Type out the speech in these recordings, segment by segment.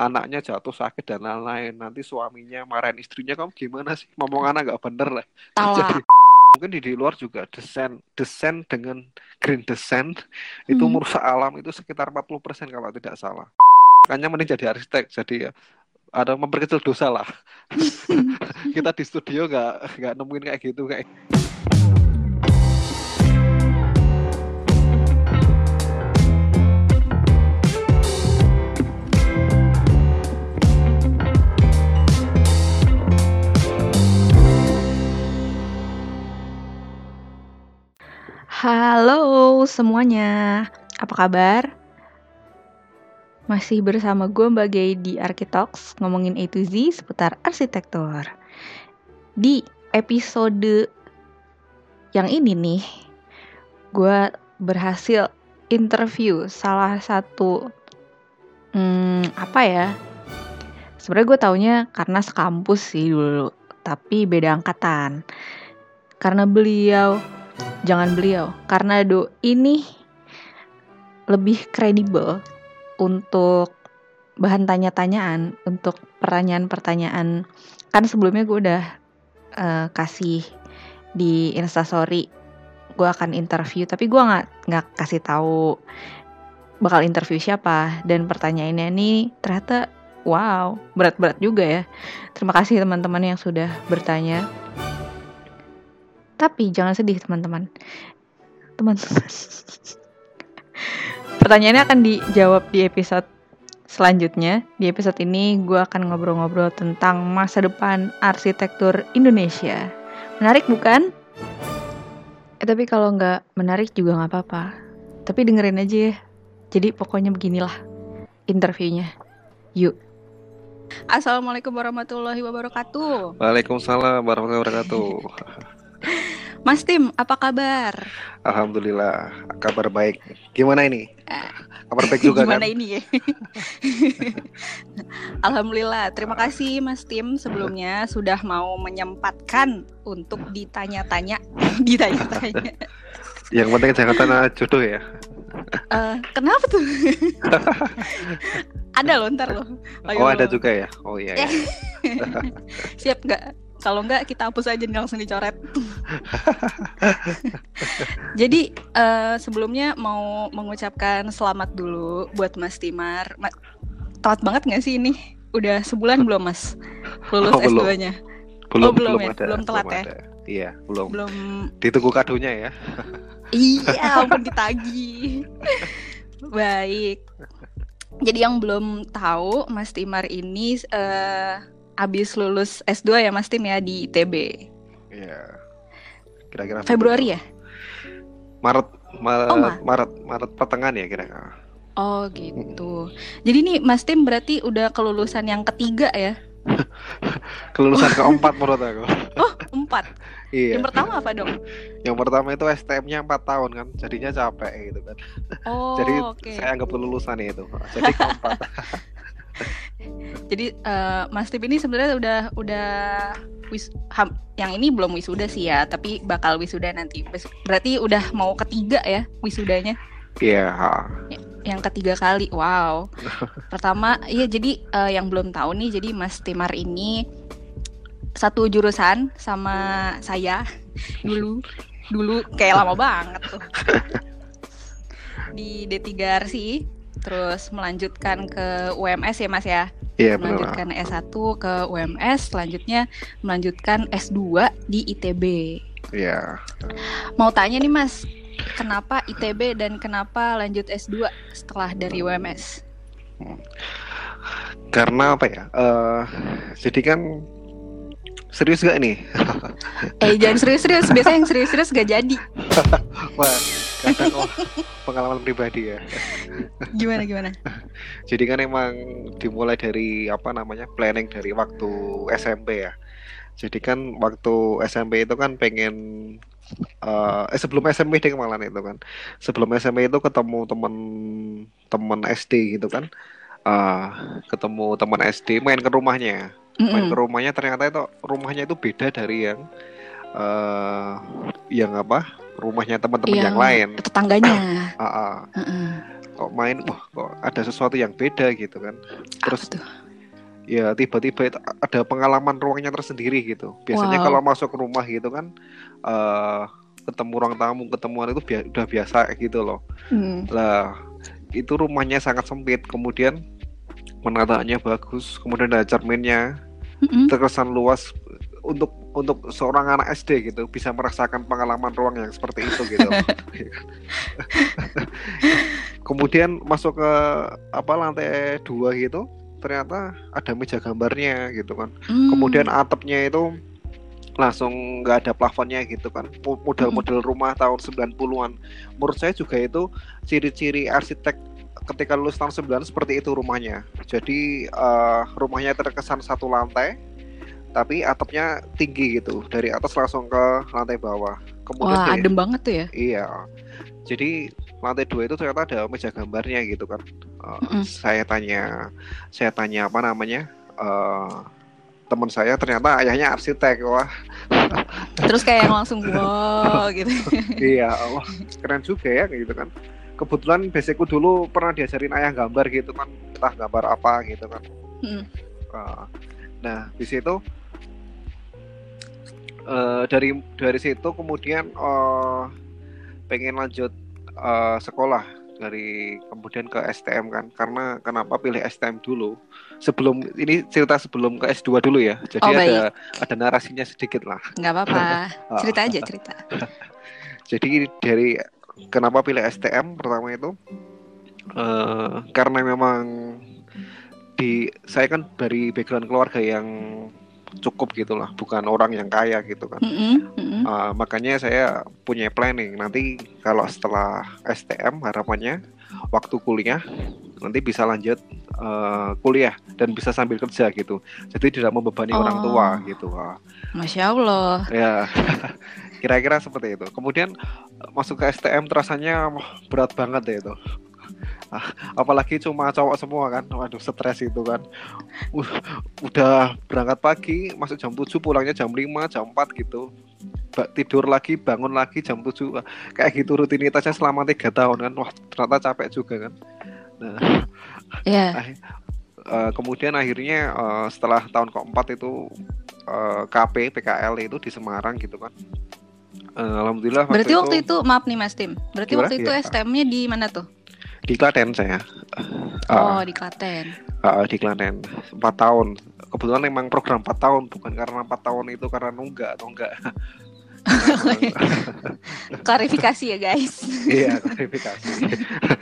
anaknya jatuh sakit dan lain-lain. Nanti suaminya marahin istrinya kamu gimana sih? Ngomong anak nggak bener lah. Jadi mungkin di, di luar juga desain desain dengan green design itu hmm. merusak alam itu sekitar 40% kalau tidak salah. Makanya mending jadi arsitek jadi ya ada memperkecil dosa lah. Kita di studio nggak nggak nemuin kayak gitu kayak Halo semuanya, apa kabar? Masih bersama gue Mbak Gay di Architox ngomongin A to Z seputar arsitektur. Di episode yang ini nih, gue berhasil interview salah satu hmm, apa ya? Sebenarnya gue taunya karena sekampus sih dulu, tapi beda angkatan. Karena beliau jangan beliau. Karena do ini lebih kredibel untuk bahan tanya-tanyaan untuk pertanyaan-pertanyaan. Kan sebelumnya gue udah uh, kasih di instastory gue akan interview tapi gue nggak nggak kasih tahu bakal interview siapa. Dan pertanyaannya ini ternyata wow berat-berat juga ya. Terima kasih teman-teman yang sudah bertanya tapi jangan sedih teman-teman. Teman-teman. Pertanyaannya akan dijawab di episode selanjutnya. Di episode ini gue akan ngobrol-ngobrol tentang masa depan arsitektur Indonesia. Menarik bukan? Eh tapi kalau nggak menarik juga nggak apa-apa. Tapi dengerin aja ya. Jadi pokoknya beginilah interviewnya. Yuk. Assalamualaikum warahmatullahi wabarakatuh. Waalaikumsalam warahmatullahi wabarakatuh. Mas Tim, apa kabar? Alhamdulillah, kabar baik. Gimana ini? Kabar baik juga Gimana kan? ini ya? Alhamdulillah, terima kasih Mas Tim sebelumnya sudah mau menyempatkan untuk ditanya-tanya, ditanya-tanya. Yang penting jangan tanya jodoh ya. Uh, kenapa tuh? ada loh ntar loh. oh ada juga ya. Oh iya. iya. Siap nggak? Kalau enggak kita hapus aja nih langsung dicoret. Jadi uh, sebelumnya mau mengucapkan selamat dulu buat Mas Timar. Ma telat banget nggak sih ini? Udah sebulan belum Mas lulus oh, S2-nya? Belum, oh, belum, belum ya? Ada, belum telat belum ya? Ada. Iya, belum. Belum. Ditunggu kadonya ya. iya, ampun ditagi. Baik. Jadi yang belum tahu Mas Timar ini uh, abis lulus S2 ya Mas Tim ya di ITB. Iya. Kira-kira Februari ya? Maret Maret oh, Maret, Maret Maret pertengahan ya kira-kira. Oh gitu. Jadi nih Mas Tim berarti udah kelulusan yang ketiga ya? kelulusan keempat menurut aku. Oh empat. iya. Yang pertama apa dong? Yang pertama itu STM-nya empat tahun kan, jadinya capek gitu kan. Oh, Jadi okay. saya anggap kelulusan itu. Jadi keempat. Jadi uh, Mas Tip ini sebenarnya udah udah wis ham, yang ini belum wisuda sih ya, tapi bakal wisuda nanti. Berarti udah mau ketiga ya wisudanya? Iya. Yeah. Yang ketiga kali, wow. Pertama, iya jadi uh, yang belum tahu nih, jadi Mas Timar ini satu jurusan sama saya dulu, dulu kayak lama banget tuh di D3 sih terus melanjutkan ke UMS ya Mas ya. Iya, melanjutkan benar. S1 ke UMS, selanjutnya melanjutkan S2 di ITB. Iya. Mau tanya nih Mas, kenapa ITB dan kenapa lanjut S2 setelah dari UMS? Karena apa ya? Uh, jadi kan serius gak nih? eh jangan serius-serius, biasanya yang serius-serius gak jadi. Wah, kadang oh, pengalaman pribadi ya. Gimana gimana? Jadi kan emang dimulai dari apa namanya planning dari waktu SMP ya. Jadi kan waktu SMP itu kan pengen uh, eh sebelum SMP deh malah itu kan. Sebelum SMP itu ketemu temen temen SD gitu kan. Uh, ketemu teman SD main ke rumahnya. Mm -hmm. Main ke rumahnya ternyata itu rumahnya itu beda dari yang uh, yang apa rumahnya teman-teman yang, yang lain tetangganya uh, uh. Uh -uh. kok main wah kok ada sesuatu yang beda gitu kan terus Apa tuh? ya tiba-tiba itu ada pengalaman ruangnya tersendiri gitu biasanya Wow. kalau masuk rumah gitu kan eh ketemu ruang tamu ketemuan itu bia- udah biasa gitu loh Hmm. lah itu rumahnya sangat sempit kemudian menataannya bagus kemudian ada cerminnya Mm-mm. terkesan luas untuk untuk seorang anak SD gitu bisa merasakan pengalaman ruang yang seperti itu gitu. Kemudian masuk ke apa lantai dua gitu ternyata ada meja gambarnya gitu kan. Hmm. Kemudian atapnya itu langsung nggak ada plafonnya gitu kan. Mo- Model-model rumah tahun 90-an. Menurut saya juga itu ciri-ciri arsitek ketika lulus tahun 9 seperti itu rumahnya. Jadi eh, rumahnya terkesan satu lantai tapi atapnya tinggi gitu. Dari atas langsung ke lantai bawah. Kemudian Wah, dari- adem banget tuh ya. Iya. Jadi lantai dua itu ternyata ada meja gambarnya gitu kan. Uh, Mm-mm. Saya tanya, saya tanya apa namanya uh, teman saya ternyata ayahnya arsitek wah Terus kayak yang langsung wow gitu. iya wah keren juga ya gitu kan kebetulan basicku dulu pernah diajarin ayah gambar gitu kan entah gambar apa gitu kan Mm. Uh, nah di situ eh, dari dari situ kemudian eh, pengen lanjut eh, sekolah dari kemudian ke STM kan karena kenapa pilih STM dulu sebelum ini cerita sebelum ke S2 dulu ya jadi Oh, ada ada narasinya sedikit lah Nggak apa-apa. Ah. Cerita aja cerita. jadi dari kenapa pilih STM pertama itu eh, karena memang di saya kan dari background keluarga yang cukup gitulah bukan orang yang kaya gitu kan Mm-mm, mm-mm. Uh, makanya saya punya planning nanti kalau setelah STM harapannya waktu kuliah nanti bisa lanjut uh, kuliah dan bisa sambil kerja gitu jadi tidak membebani orang Oh. tua gitu Masya Allah. ya kira-kira seperti itu. Kemudian uh, masuk ke STM terasanya berat banget ya itu. Ah, apalagi cuma cowok semua kan. Waduh stres itu kan. Uh, udah berangkat pagi masuk jam 7 pulangnya jam 5 jam 4 gitu. Tidur lagi bangun lagi jam 7 Wah, kayak gitu rutinitasnya selama tiga tahun kan. Wah ternyata capek juga kan. Nah Ya. eh, kemudian akhirnya eh, setelah tahun keempat itu eh, KP PKL itu di Semarang gitu kan Eh, alhamdulillah Berarti waktu itu maaf nih Mas Tim. Berarti Gimana? waktu itu Iya. STM-nya di mana tuh? di Klaten saya Oh, Ah, di Klaten. ah, di Klaten empat tahun kebetulan memang program empat tahun bukan karena empat tahun itu karena nunggak atau enggak Klarifikasi ya, guys. iya klarifikasi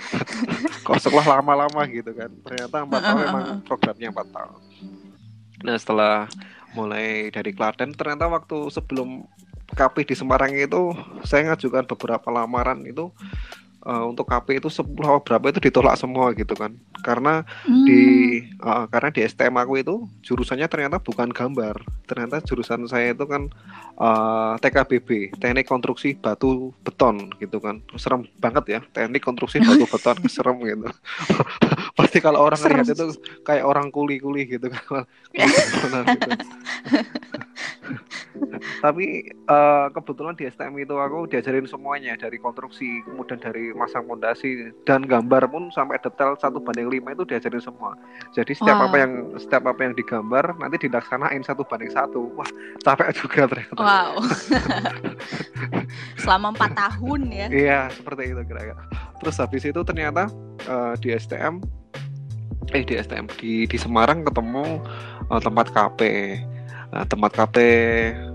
kok sekolah lama-lama gitu kan ternyata empat tahun Heeh, memang programnya empat tahun nah setelah mulai dari Klaten ternyata waktu sebelum KP di Semarang itu saya ngajukan beberapa lamaran itu eh, untuk KP itu 10 apa berapa itu ditolak semua gitu kan karena Hmm. di eh, karena di STM aku itu jurusannya ternyata bukan gambar ternyata jurusan saya itu kan eh, TKBB teknik konstruksi batu beton gitu kan serem banget ya teknik konstruksi batu beton serem gitu pasti kalau orang Serem. lihat itu kayak orang kuli-kuli gitu kan gitu. tapi eh, kebetulan di STM itu aku diajarin semuanya dari konstruksi kemudian dari masang fondasi dan gambar pun sampai detail satu banding lima itu diajarin semua jadi setiap Wow. apa yang setiap apa yang digambar nanti dilaksanain satu banding satu wah capek juga ternyata Wow. Selama empat tahun ya. iya seperti itu kira-kira terus habis itu ternyata eh, di STM eh di STM di di Semarang ketemu eh, tempat KP Nah, tempat KP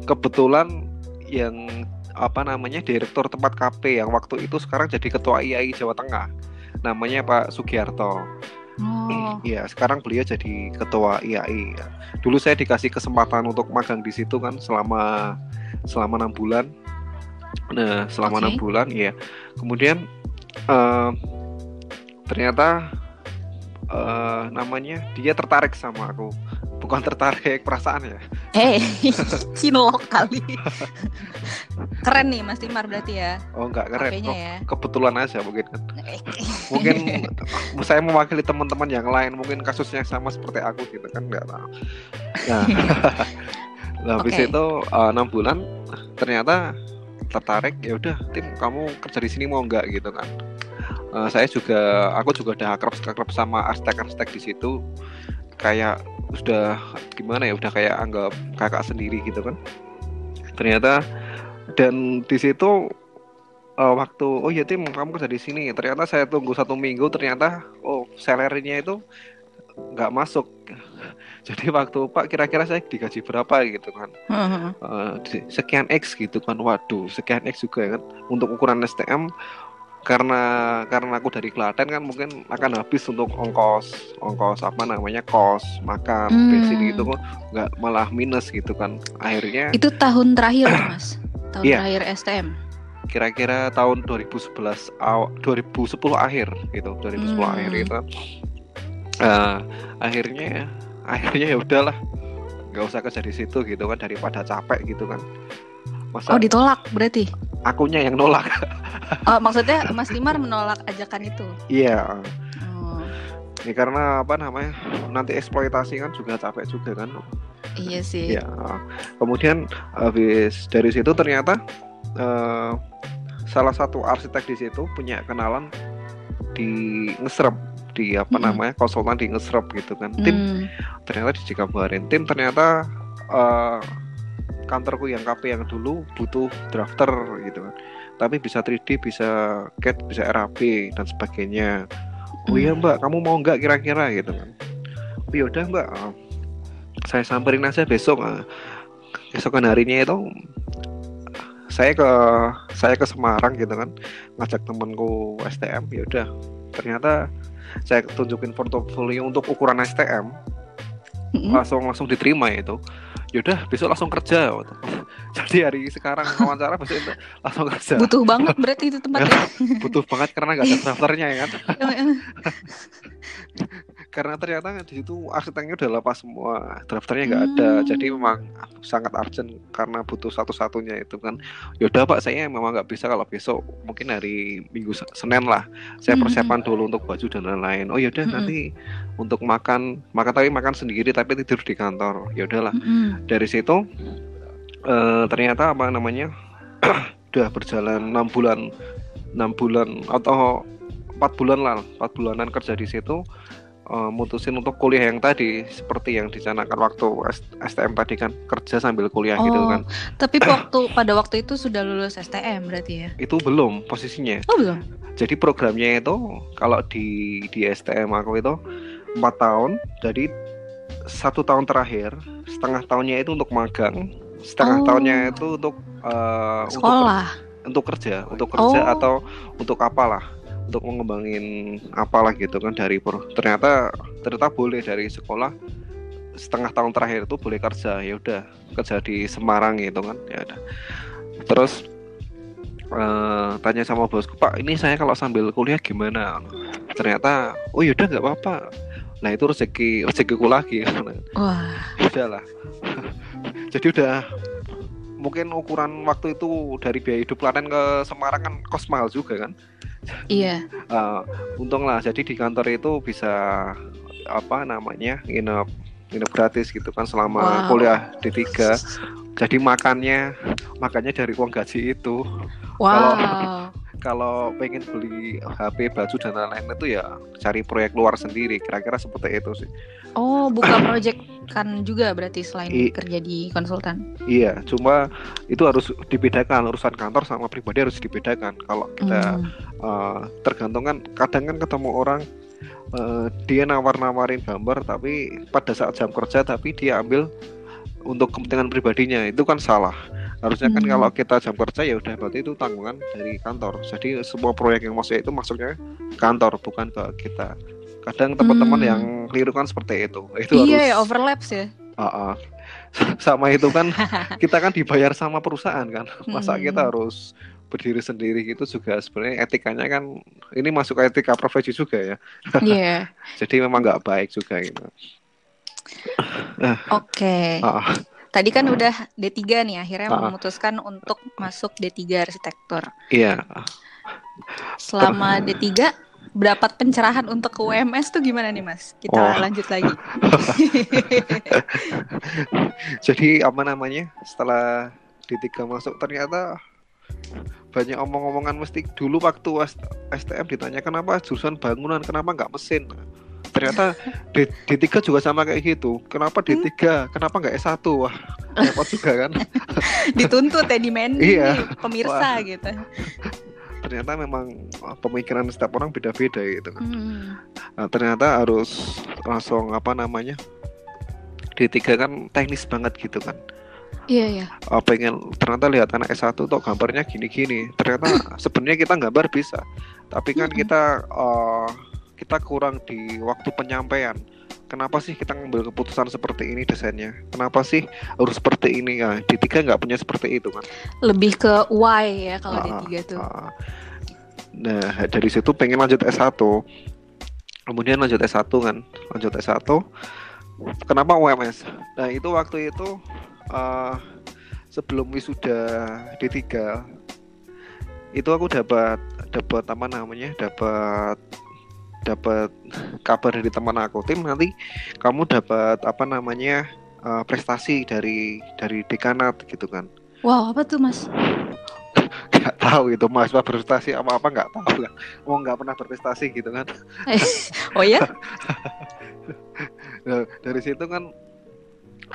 kebetulan yang apa namanya direktur tempat KP yang waktu itu sekarang jadi ketua IAI Jawa Tengah namanya Pak Sugiarto Oh. Iya, sekarang beliau jadi ketua IAI. Dulu saya dikasih kesempatan untuk magang di situ kan selama selama enam bulan. Nah, selama enam bulan, iya. Kemudian eh, ternyata eh, namanya dia tertarik sama aku. Bukan tertarik perasaan ya. Eh, cinlok kali. Keren nih Mas Timar berarti ya. Oh, enggak keren. Oh, ya. kebetulan aja mungkin kan. Eh, Mungkin saya mewakili teman-teman yang lain, mungkin kasusnya sama seperti aku gitu kan enggak tahu. Nah, Nah, habis Oke. itu eh, enam bulan ternyata tertarik ya udah tim kamu kerja di sini mau nggak gitu kan uh, saya juga aku juga udah akrab akrab sama arsitek-arsitek di situ kayak sudah gimana ya udah kayak anggap kakak sendiri gitu kan. Ternyata dan di situ uh, waktu oh ya tim kamu kerja di sini. Ternyata saya tunggu satu minggu ternyata oh salarynya itu nggak masuk. Jadi waktu pak kira-kira saya digaji berapa? gitu kan. Uh, sekian x gitu kan. Waduh sekian x juga kan. Untuk ukuran STM karena karena aku dari Klaten kan mungkin akan habis untuk ongkos ongkos apa namanya kos makan hmm. bensin gitu kok nggak malah minus gitu kan akhirnya itu tahun terakhir mas tahun yeah. terakhir STM kira-kira tahun 2011 aw, 2010 akhir gitu 2010 hmm. akhir itu uh, akhirnya akhirnya ya udahlah nggak usah kerja di situ gitu kan daripada capek gitu kan Masa oh ditolak berarti? Akunya yang nolak. Oh maksudnya Mas Limar menolak ajakan itu? Iya. Oh. ya karena apa namanya nanti eksploitasi kan juga capek juga kan? Iya sih. Ya kemudian habis dari situ ternyata uh, salah satu arsitek di situ punya kenalan di ngesrep di apa hmm. namanya konsultan di ngesrep gitu kan. Tim. Hmm. ternyata dikabarin tim ternyata uh, kantorku yang KP yang dulu butuh drafter gitu kan. Tapi bisa 3D bisa CAD bisa RAP dan sebagainya. Oh iya hmm. mbak kamu mau nggak kira-kira gitu kan. Oh yaudah mbak. Uh, saya samperin aja besok uh, besokan harinya itu saya ke saya ke Semarang gitu kan ngajak temanku STM ya udah. Ternyata saya tunjukin portofolio untuk ukuran STM mm-hmm. langsung langsung diterima itu yaudah besok langsung kerja. Waktu. jadi hari sekarang wawancara besok langsung kerja. Butuh banget berarti itu tempatnya. Butuh banget karena nggak ada daftarnya ya kan karena ternyata di situ arsiteknya udah lepas semua daftarnya nggak ada hmm. jadi memang sangat urgent karena butuh satu-satunya itu kan yaudah pak saya memang nggak bisa kalau besok mungkin hari minggu senin lah saya hmm. persiapan hmm. dulu untuk baju dan lain-lain oh yaudah hmm. nanti untuk makan makan tapi makan sendiri tapi tidur di kantor yaudahlah hmm. dari situ uh, ternyata apa namanya udah berjalan enam bulan enam bulan atau empat bulan lah empat bulanan kerja di situ uh, mutusin untuk kuliah yang tadi seperti yang dicanangkan waktu STM tadi kan kerja sambil kuliah gitu oh, gitu kan. Tapi waktu pada waktu itu sudah lulus STM berarti ya? Itu belum posisinya. Oh belum. Jadi programnya itu kalau di di STM aku itu empat tahun, jadi satu tahun terakhir setengah tahunnya itu untuk magang, setengah oh. tahunnya itu untuk uh, sekolah, untuk, untuk kerja, untuk kerja oh. atau untuk apalah untuk mengembangin apalah gitu kan dari ternyata ternyata boleh dari sekolah setengah tahun terakhir itu boleh kerja ya udah kerja di Semarang gitu kan ya udah. Terus uh, tanya sama bosku pak ini saya kalau sambil kuliah gimana? Ternyata oh yaudah nggak apa-apa. Nah itu rezeki rezekiku lagi. Wah. Udah lah. Jadi udah mungkin ukuran waktu itu dari biaya hidup Klaten ke Semarang kan kos mahal juga kan Iya. uh, untung lah jadi di kantor itu bisa apa namanya nginep nginep gratis gitu kan selama wow. kuliah D3 jadi makannya makannya dari uang gaji itu wow. kalau kalau pengen beli HP baju dan lain-lain itu ya cari proyek luar sendiri. Kira-kira seperti itu sih. Oh buka proyek kan juga berarti selain I, kerja di konsultan? Iya cuma itu harus dibedakan. Urusan kantor sama pribadi harus dibedakan. Kalau kita hmm. uh, tergantung kan kadang kan ketemu orang uh, dia nawar-nawarin gambar tapi pada saat jam kerja tapi dia ambil untuk kepentingan pribadinya. Itu kan salah harusnya kan hmm. kalau kita jam kerja ya udah berarti itu tanggungan dari kantor jadi semua proyek yang masuk itu masuknya kantor bukan ke kita kadang teman-teman hmm. yang keliru kan seperti itu itu iya harus, ya overlaps ya uh -uh. sama itu kan kita kan dibayar sama perusahaan kan masa hmm. kita harus berdiri sendiri gitu juga sebenarnya etikanya kan ini masuk etika profesi juga ya yeah. jadi memang nggak baik juga gitu oke okay. uh. Tadi kan udah D3 nih, akhirnya uh, memutuskan untuk masuk D3 arsitektur. Iya. Selama D3 berapa pencerahan untuk ke UMS tuh gimana nih Mas? Kita oh. lanjut lagi. Jadi apa namanya? Setelah D3 masuk ternyata banyak omong-omongan mesti dulu waktu STM ditanya kenapa jurusan bangunan kenapa nggak mesin ternyata D, D3 juga sama kayak gitu kenapa D3 hmm? kenapa nggak S1 wah repot juga kan dituntut ya demanding iya. pemirsa wah. gitu ternyata memang pemikiran setiap orang beda-beda gitu kan hmm. nah, ternyata harus langsung apa namanya D3 kan teknis banget gitu kan Iya iya. Uh, pengen ternyata lihat anak S1 tuh gambarnya gini-gini. Ternyata sebenarnya kita gambar bisa, tapi kan kita uh, kita kurang di waktu penyampaian. Kenapa sih kita ngambil keputusan seperti ini desainnya? Kenapa sih harus seperti ini ya? Di tiga nggak punya seperti itu kan? Lebih ke why ya kalau uh, di tiga tuh. Uh, nah dari situ pengen lanjut S1 kemudian lanjut S1 kan lanjut S1 kenapa UMS nah itu waktu itu uh, sebelum wisuda D3 itu aku dapat dapat apa namanya dapat dapat kabar dari teman aku. Tim nanti kamu dapat apa namanya uh, prestasi dari dari dekanat gitu kan. Wow apa tuh mas? Nggak tahu itu mas berprestasi apa apa nggak tahu kan mau nggak pernah berprestasi gitu kan. Oh ya? Nah, dari situ kan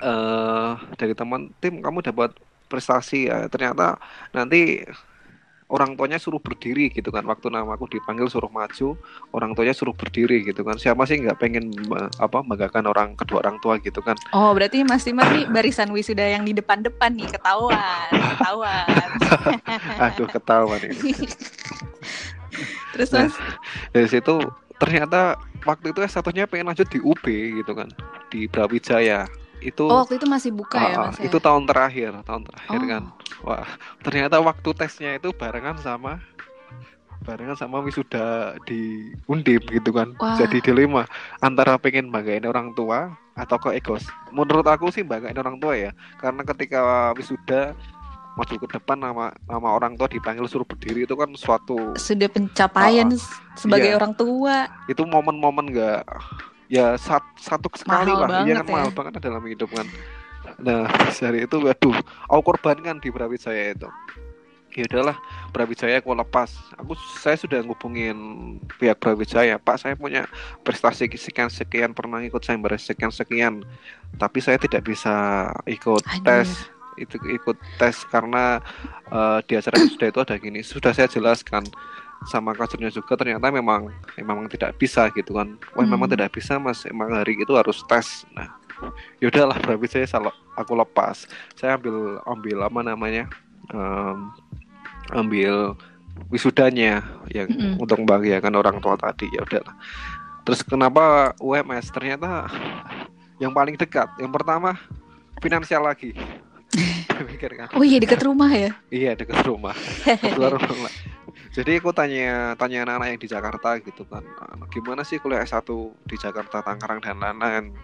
uh, dari teman tim kamu dapat prestasi ya ternyata nanti orang tuanya suruh berdiri gitu kan. Waktu nama aku dipanggil suruh maju orang tuanya suruh berdiri gitu kan. Siapa sih nggak pengen apa banggakan orang kedua orang tua gitu kan? Oh berarti Mas Timar nih barisan wisuda yang di depan-depan nih ketahuan ketahuan. Aduh ketahuan ini. Terus nah, dari situ ternyata waktu itu satunya pengen lanjut di UB gitu kan di Brawijaya itu oh, waktu itu masih buka uh, ya mas ya? itu tahun terakhir tahun terakhir kan. oh. kan wah ternyata waktu tesnya itu barengan sama barengan sama wisuda di undip gitu kan wah. jadi dilema antara pengen banggain orang tua atau ke egos menurut aku sih banggain orang tua ya karena ketika wisuda maju ke depan nama nama orang tua dipanggil suruh berdiri itu kan suatu sudah pencapaian uh, sebagai iya, orang tua itu momen-momen gak ya sat, satu sekali mahal lah. Iya kan ya. mahal banget dalam hidup kan nah dari itu waduh aku korbankan di Brawijaya itu. Ya udahlah Brawijaya aku lepas. Aku saya sudah ngubungin pihak Brawijaya. Pak saya punya prestasi sekian sekian pernah ikut saya sekian sekian. Tapi saya tidak bisa ikut Aduh. tes itu ikut tes karena uh, di acara sudah itu ada gini. Sudah saya jelaskan sama kasurnya juga ternyata memang memang tidak bisa gitu kan. Wah hmm. memang tidak bisa mas. Emang hari itu harus tes. Nah yaudahlah berarti saya salah aku lepas. Saya ambil ambil apa namanya um, ambil wisudanya yang mm -hmm. untuk membahagiakan orang tua tadi. Ya udahlah. Terus kenapa UMS ternyata yang paling dekat. Yang pertama finansial lagi. Oh iya dekat rumah ya? Iya dekat rumah. Rumah jadi aku tanya tanya anak-anak yang di Jakarta gitu kan gimana sih kuliah S1 di Jakarta Tangerang dan lain-lain?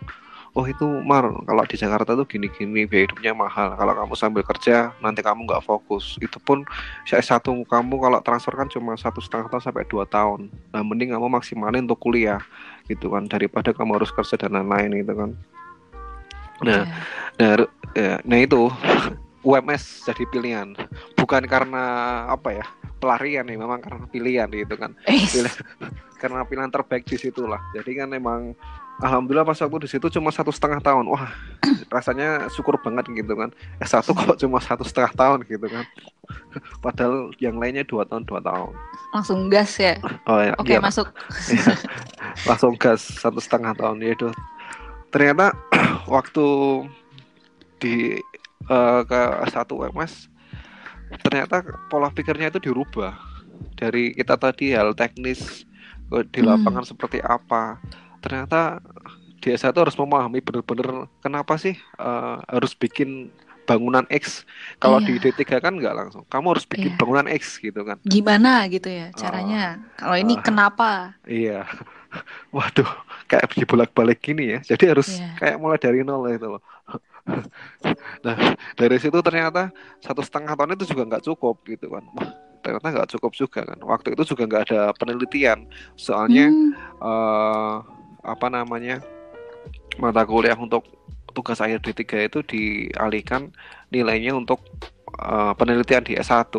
Oh itu Mar kalau di Jakarta tuh gini-gini biaya hidupnya mahal. Kalau kamu sambil kerja nanti kamu nggak fokus. Itu pun S1 kamu kalau transfer kan cuma satu setengah tahun sampai dua tahun. Nah mending kamu maksimalin untuk kuliah gitu kan daripada kamu harus kerja dan lain-lain gitu kan. Nah yeah. nah, ya, nah itu UMS jadi pilihan. Bukan karena apa ya pelarian nih memang karena pilihan gitu kan. Pilihan, karena pilihan terbaik di situlah jadi kan memang alhamdulillah pas aku di situ cuma satu setengah tahun. Wah rasanya syukur banget gitu kan. Eh satu kok cuma satu setengah tahun gitu kan. Padahal yang lainnya dua tahun dua tahun. Langsung gas ya? Oh ya oke iya, masuk. Ya, langsung gas satu setengah tahun ya itu ternyata waktu di uh, ke satu UMS ternyata pola pikirnya itu dirubah dari kita tadi hal teknis di hmm. lapangan hmm. seperti apa ternyata desa itu harus memahami benar-benar kenapa sih uh, harus bikin bangunan X kalau iya. di D3 kan nggak langsung kamu harus bikin iya. bangunan X gitu kan gimana gitu ya caranya uh, kalau ini uh, kenapa iya waduh kayak dibolak-balik gini ya jadi harus yeah. kayak mulai dari nol itu loh nah dari situ ternyata satu setengah tahun itu juga nggak cukup gitu kan. Wah, ternyata nggak cukup juga kan. Waktu itu juga nggak ada penelitian. Soalnya hmm. uh, apa namanya mata kuliah untuk tugas akhir D3 itu dialihkan nilainya untuk uh, penelitian di S1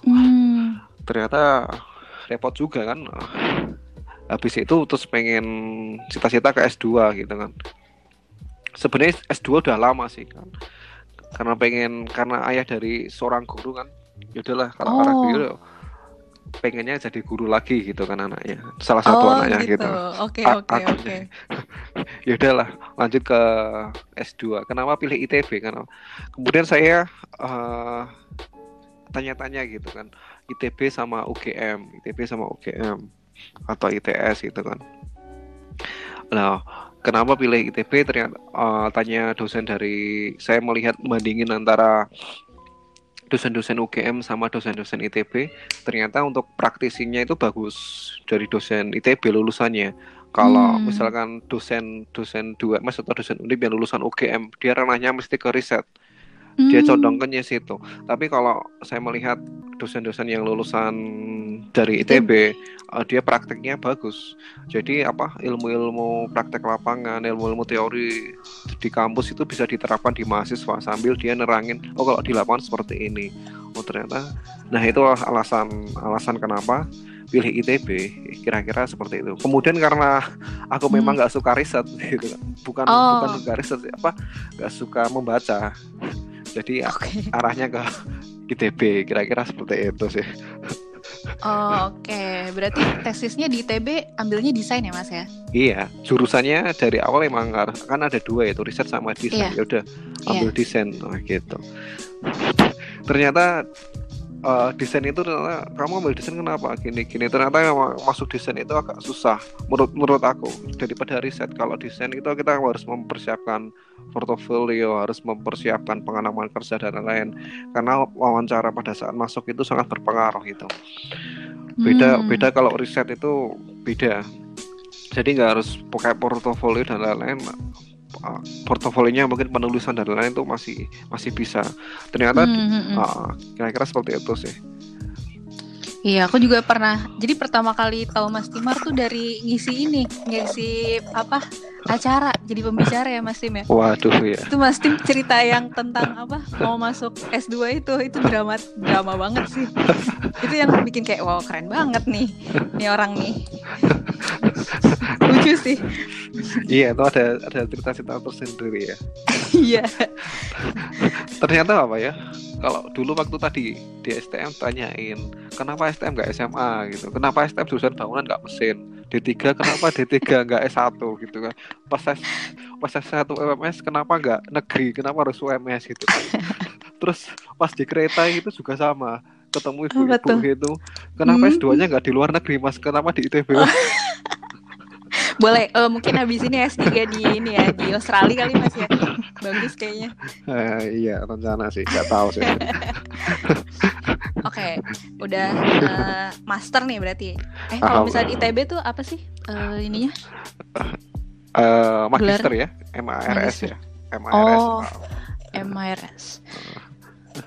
Hmm. ternyata repot juga kan. Habis itu terus pengen cita-cita ke S2 gitu kan sebenarnya S2 udah lama sih kan karena pengen karena ayah dari seorang guru kan. Yaudahlah kalau Oh. orang guru pengennya jadi guru lagi gitu kan anaknya. Salah satu oh anaknya gitu. gitu. Oke oke oke. ya udahlah lanjut ke S2 kenapa pilih ITB kan kemudian saya eh, tanya-tanya gitu kan. ITB sama UGM ITB sama UGM atau ITS gitu kan. Nah kenapa pilih ITB ternyata eh, tanya dosen dari saya melihat bandingin antara dosen-dosen UGM sama dosen-dosen ITB ternyata untuk praktisinya itu bagus dari dosen ITB lulusannya. Kalau Hmm. misalkan dosen dosen 2 mas atau dosen undip yang lulusan UGM dia ranahnya mesti ke riset. Dia Hmm. condongnya situ. Tapi kalau saya melihat dosen-dosen yang lulusan dari ITB eh, dia prakteknya bagus jadi apa ilmu-ilmu praktek lapangan ilmu-ilmu teori di kampus itu bisa diterapkan di mahasiswa sambil dia nerangin oh kalau di lapangan seperti ini oh ternyata nah itu alasan alasan kenapa pilih ITB kira-kira seperti itu kemudian karena aku memang nggak suka riset gitu kan. bukan Hmm. Oh. bukan nggak riset apa nggak suka membaca jadi Oke. arahnya ke ITB kira-kira seperti itu sih Oh, Oke, berarti tesisnya di ITB ambilnya desain ya Mas ya? iya. Jurusannya dari awal emang kan ada dua itu riset sama desain. Iya. ya udah ambil desain. Nah, gitu. Ternyata eh, desain itu ternyata kamu ambil desain kenapa? Gini gini. Ternyata masuk desain itu agak susah menurut menurut aku. Daripada riset kalau desain itu kita harus mempersiapkan portofolio harus mempersiapkan pengalaman kerja dan lain-lain. Karena wawancara pada saat masuk itu sangat berpengaruh gitu. Beda Hmm. beda kalau riset itu beda. Jadi nggak harus pakai portofolio dan lain-lain Uh, portofolionya mungkin penulisan dan lain-lain itu masih masih bisa ternyata Hmm, hmm, hmm. uh, kira-kira seperti itu sih Iya, aku juga pernah. Jadi pertama kali tahu Mas Timar tuh dari ngisi ini, ngisi apa acara, jadi pembicara ya Mas Tim ya. waduh ya Itu Mas Tim cerita yang tentang apa mau masuk S2 itu, itu drama drama banget sih. Itu yang bikin kayak wow keren banget nih, nih orang nih. Lucu sih. iya itu ada ada cerita-cerita tersendiri ya. Iya. ternyata apa ya? Kalau dulu waktu tadi di STM tanyain kenapa STM nggak SMA gitu? Kenapa STM jurusan bangunan nggak mesin? D3 kenapa D3 nggak S1 gitu kan? Pas S, pas S1 UMS kenapa nggak negeri? Kenapa harus UMS gitu kan? Terus pas di kereta itu juga sama. Ketemu ibu-ibu tuh? gitu. Kenapa Hmm. S2 nya nggak di luar negeri mas? Kenapa di ITB Boleh eh, mungkin habis ini S3 di ini ya, di Australia kali Mas ya. Bagus kayaknya. Eh, iya rencana sih nggak tahu sih Oke, udah eh, master nih berarti. Eh kalau misalnya di ITB tuh apa sih eh, ininya? Eh, magister ya MARS ya MARS Oh. MIRS.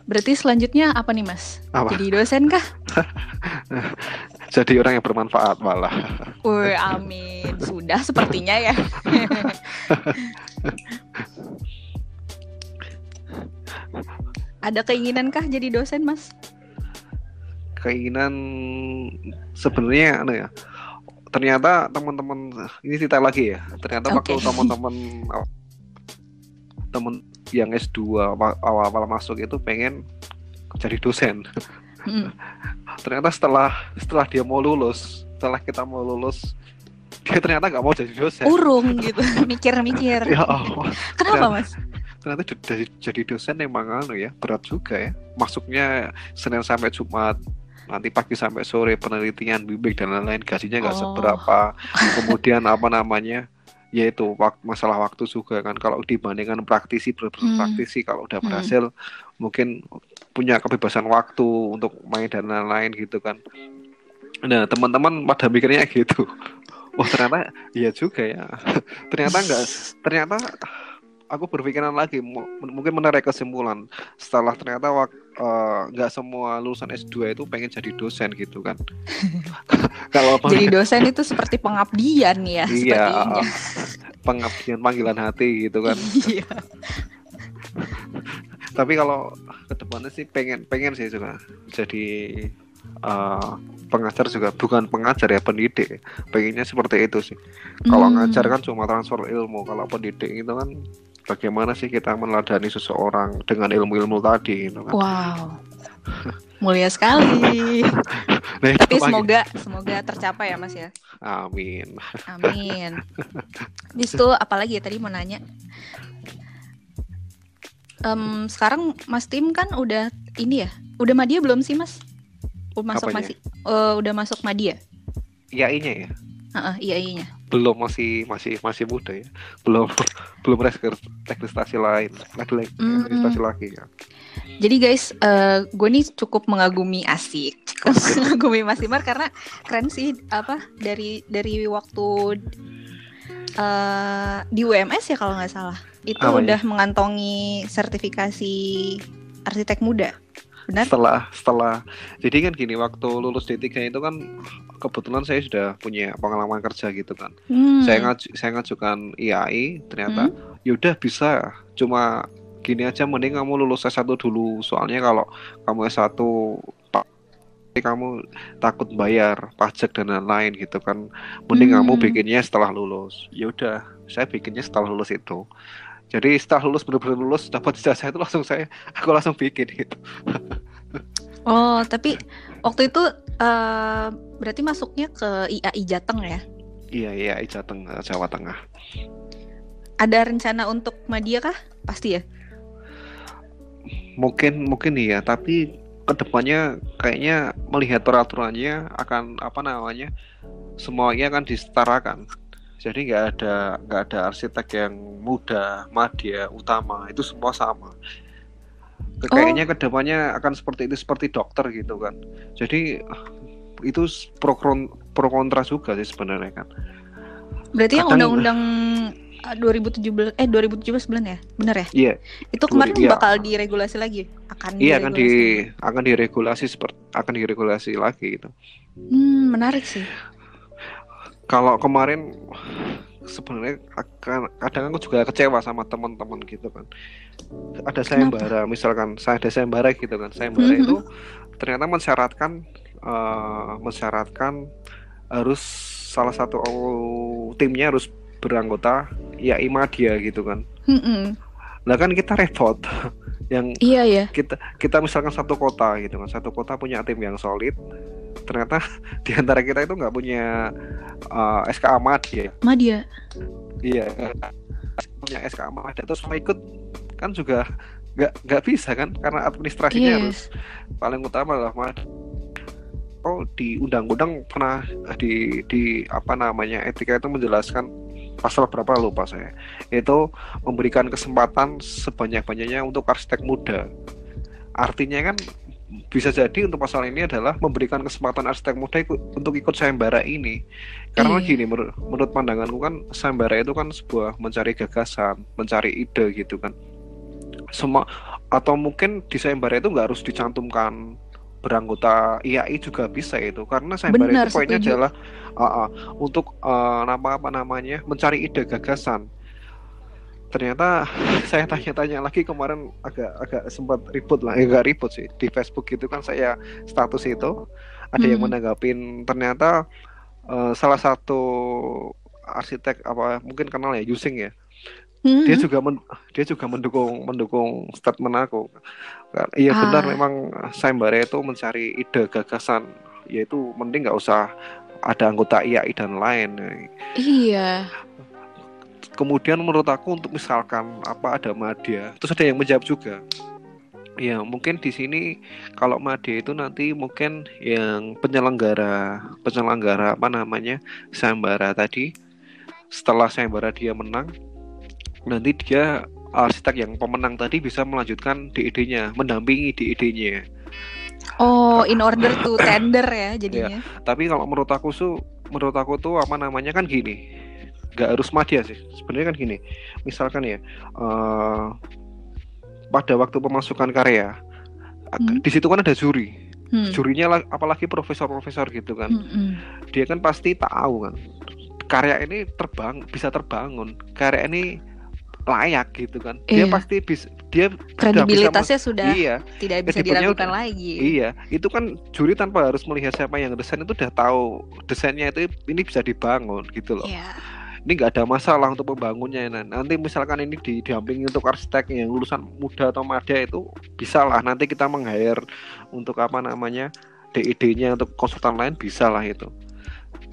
Berarti selanjutnya apa nih Mas? Apa? Jadi dosen kah? jadi orang yang bermanfaat malah Wih, amin. Sudah sepertinya ya. Ada keinginan kah jadi dosen Mas? keinginan sebenarnya anu ya ternyata teman-teman ini cerita lagi ya ternyata waktu Oke. teman-teman temen yang S2 awa- awal-awal masuk itu pengen jadi dosen Hmm. ternyata setelah setelah dia mau lulus setelah kita mau lulus dia ternyata nggak mau jadi dosen Urung gitu, mikir-mikir. ya Allah Kenapa Mas? ternyata jadi jadi dosen emang anu ya berat juga ya masuknya Senin sampai Jumat nanti pagi sampai sore penelitian bimbing dan lain-lain gajinya nggak Oh. seberapa kemudian apa namanya yaitu wak- masalah waktu juga kan kalau dibandingkan praktisi ber- Hmm. praktisi kalau udah Hmm. berhasil mungkin punya kebebasan waktu untuk main dan lain-lain gitu kan. Nah teman-teman pada mikirnya gitu. Oh ternyata iya juga ya. Ternyata enggak ternyata aku berpikiran lagi mu- mungkin menarik kesimpulan. Setelah ternyata wak- eh, nggak semua lulusan S2 itu pengen jadi dosen gitu kan. Kalau Jadi dosen itu seperti pengabdian ya, iya sepertinya. pengabdian panggilan hati gitu kan. Iya. Tapi kalau ke depannya sih pengen pengen sih juga jadi uh, pengajar juga bukan pengajar ya pendidik pengennya seperti itu sih kalau Hmm. ngajar kan cuma transfer ilmu kalau pendidik itu kan bagaimana sih kita meneladani seseorang dengan ilmu-ilmu tadi gitu kan Wow. Mulia sekali. Nah, Tapi semoga semoga tercapai ya Mas ya. amin Amin. Habis itu apalagi ya tadi mau nanya. Em, sekarang Mas Tim kan udah ini ya, udah Madia belum sih Mas? Udah masuk Apanya? masih, eh, udah masuk Madia? IAI-nya ya Heeh, iya iya. belum masih masih masih muda ya belum belum registrasi lain lagi lagi Mm-mm. registrasi lagi ya Jadi guys, eh gue nih cukup mengagumi asik, cukup mengagumi Mas Timar karena keren sih apa dari dari waktu eh di UMS ya kalau nggak salah. Itu Apa udah mengantongi sertifikasi arsitek muda, benar? setelah setelah. Jadi kan gini waktu lulus D3 itu kan kebetulan saya sudah punya pengalaman kerja gitu kan. Hmm. saya ngaju saya ngajukan IAI ternyata yaudah bisa. Cuma gini aja mending kamu lulus S1 dulu. Soalnya kalau kamu S1 pak kamu takut bayar pajak dan lain-lain gitu kan mending kamu Hmm. bikinnya setelah lulus ya udah saya bikinnya setelah lulus itu jadi setelah lulus benar-benar lulus dapat ijazah itu langsung saya aku langsung bikin gitu Oh, tapi waktu itu eh berarti masuknya ke IAI Jateng ya? iya iya Jateng Jawa Tengah Ada rencana untuk Madia kah? Pasti ya. mungkin mungkin iya tapi ke depannya kayaknya melihat peraturannya akan apa namanya semuanya akan disetarakan. Jadi nggak ada nggak ada arsitek yang muda madya utama itu semua sama. Oh. kayaknya ke depannya akan seperti itu seperti dokter gitu kan. Jadi itu pro pro kontra juga sih sebenarnya kan. Berarti yang undang-undang 2017 eh 2017 bulan ya? Benar ya? iya Itu kemarin Iya. bakal diregulasi lagi. Akan iya akan di akan diregulasi seperti akan diregulasi lagi gitu Hmm, menarik sih. kalau kemarin sebenarnya akan kadang aku juga kecewa sama teman-teman gitu kan ada sayembara misalkan saya ada sayembara gitu kan sayembara Mhm. itu ternyata mensyaratkan eh, mensyaratkan harus salah satu timnya harus beranggota ya Imadia gitu kan Mm-mm. lah kan kita repot yang Iya ya. kita kita misalkan satu kota gitu kan satu kota punya tim yang solid ternyata di antara kita itu nggak punya eh, SK Ahmadiyah Madia. Iya, punya SK Ahmad terus mau ikut kan juga nggak nggak bisa kan karena administrasinya harus Yes. paling utama adalah Ahmad. Oh di undang-undang pernah di di apa namanya etika itu menjelaskan pasal berapa lupa saya itu memberikan kesempatan sebanyak-banyaknya untuk arsitek muda. Artinya kan bisa jadi untuk pasal ini adalah memberikan kesempatan arsitek muda ikut, untuk ikut sayembara ini karena Iya. gini menur- menurut pandanganku kan sayembara itu kan sebuah mencari gagasan mencari ide gitu kan semua atau mungkin di sayembara itu nggak harus dicantumkan beranggota IAI juga bisa itu karena sayembara Benar, itu poinnya setuju. adalah uh, uh, untuk uh, nama apa namanya mencari ide gagasan ternyata saya tanya-tanya lagi kemarin agak agak sempat ribut lah eh, agak ribut sih di Facebook itu kan saya status itu ada yang Hmm. menanggapin ternyata eh, salah satu arsitek apa mungkin kenal ya Yusing ya Hmm. dia juga men- dia juga mendukung mendukung statement aku iya benar Ah. memang sayembara itu mencari ide gagasan. Yaitu mending nggak usah ada anggota IAI dan lain Iya. kemudian menurut aku untuk misalkan apa ada media terus ada yang menjawab juga. Ya mungkin di sini kalau media itu nanti mungkin yang penyelenggara penyelenggara apa namanya sayembara tadi. Setelah sayembara dia menang nanti dia arsitek yang pemenang tadi bisa melanjutkan DID-nya mendampingi DID-nya Oh, in order to tender ya jadinya. tapi kalau menurut aku tuh menurut aku tuh apa namanya kan gini nggak harus media sih sebenarnya kan gini misalkan ya eh, pada waktu pemasukan karya Hmm. di situ kan ada juri Hmm. jurinya la- apalagi profesor-profesor gitu kan Mm-mm. dia kan pasti tahu kan karya ini terbang bisa terbangun karya ini layak gitu kan. Dia Iya. pasti bisa dia Kredibilitasnya sudah iya. tidak bisa diragukan udah- lagi. iya. Itu kan juri tanpa harus melihat siapa yang desain itu udah tahu desainnya itu ini bisa dibangun gitu loh. Iya. ini nggak ada masalah untuk membangunnya nah, nanti misalkan ini di didampingi untuk arsitek yang lulusan muda atau madya itu bisa lah nanti kita meng-hire untuk apa namanya DID-nya untuk konsultan lain bisa lah itu.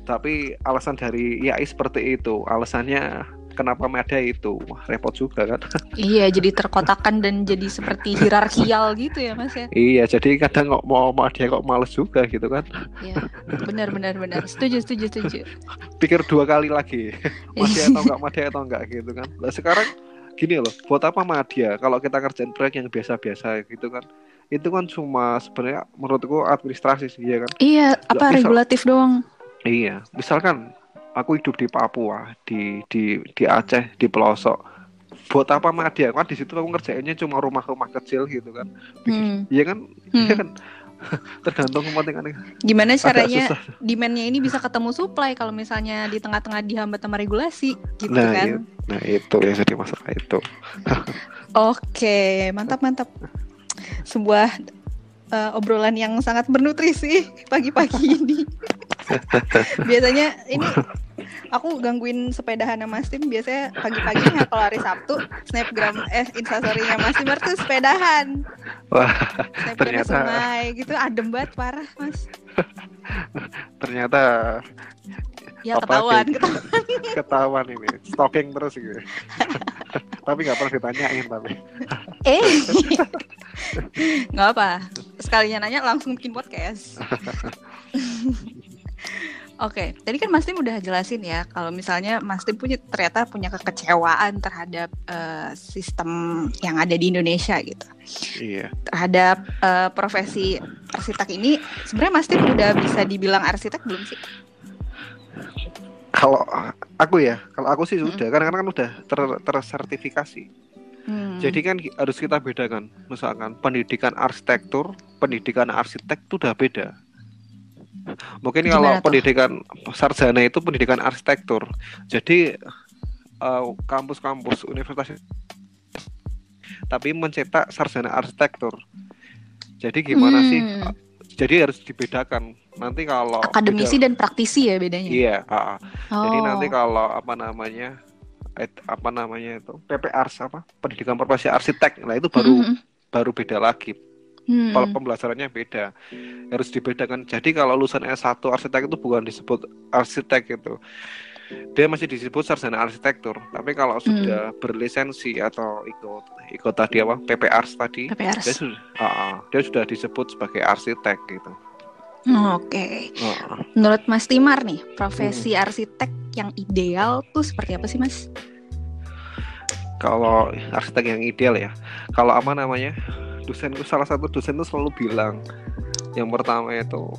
Tapi alasan dari IAI seperti itu alasannya kenapa madya itu Wah, repot juga kan Iya, jadi terkotakan dan jadi seperti hierarkial gitu ya, Mas ya. iya jadi kadang kok mau madya kok males juga gitu kan Iya. Benar benar benar. Setuju, setuju, setuju. pikir dua kali lagi madya atau enggak madya atau enggak gitu kan nah sekarang gini loh buat apa madya kalau kita kerjain proyek yang biasa-biasa gitu kan itu kan cuma sebenarnya menurutku administrasi sih ya kan Iya, apa Misal- regulatif doang. iya misalkan aku hidup di Papua di di di Aceh di pelosok buat apa madya kan di situ aku ngerjainnya cuma rumah-rumah kecil gitu kan Hmm. iya kan Hmm. iya kan tergantung kepentingan Gimana caranya demand-nya ini bisa ketemu supply kalau misalnya di tengah-tengah dihambat sama regulasi gitu Nah, kan. iya. nah itu yang jadi masalah itu Oke, mantap mantap. Sebuah eh, obrolan yang sangat bernutrisi pagi-pagi ini. biasanya ini aku gangguin sepedahan Mas Tim. Biasanya pagi-paginya kalau hari Sabtu snapgram eh instastorynya Mas Tim tuh sepedahan. Wah snapgram Ternyata- sungai gitu adem banget parah Mas. Ternyata ya Apa ketahuan sih? ketahuan. Ketahuan ini stalking terus gitu. Tapi nggak pernah ditanyain tapi. Eh nggak apa sekalinya nanya langsung bikin podcast Oke, tadi kan Mas Tim udah jelasin ya kalau misalnya Mas Tim punya ternyata punya kekecewaan terhadap eh, sistem yang ada di Indonesia gitu. iya Terhadap eh, profesi arsitek ini sebenarnya Mas Tim udah bisa dibilang arsitek belum sih? kalau aku ya kalau aku sih Mm-mm. sudah karena kan udah ter tersertifikasi Hmm. jadi kan harus kita bedakan misalkan pendidikan arsitektur pendidikan arsitek itu udah beda mungkin Gimana kalau tuh? pendidikan sarjana itu pendidikan arsitektur jadi eh, kampus-kampus universitas tapi mencetak sarjana arsitektur jadi gimana sih Hmm. jadi harus dibedakan nanti kalau akademisi beda- dan praktisi ya bedanya. iya ah, ah. jadi Oh. nanti kalau apa namanya apa namanya itu PPARS apa pendidikan profesi arsitek nah itu baru Mm, mm, baru beda lagi mm. kalau pembelajarannya beda harus dibedakan jadi kalau lulusan S1 arsitek itu bukan disebut arsitek itu dia masih disebut sarjana arsitektur tapi kalau Hmm. sudah berlisensi atau ikut ikut tadi apa PPARS tadi PPRs. dia sudah ah, ah, dia sudah disebut sebagai arsitek gitu Oke. Ah, ah. Menurut Mas Timar nih, profesi Hmm. arsitek yang ideal tuh seperti apa sih, Mas? kalau arsitek yang ideal ya kalau apa namanya dosenku salah satu dosen tuh selalu bilang yang pertama itu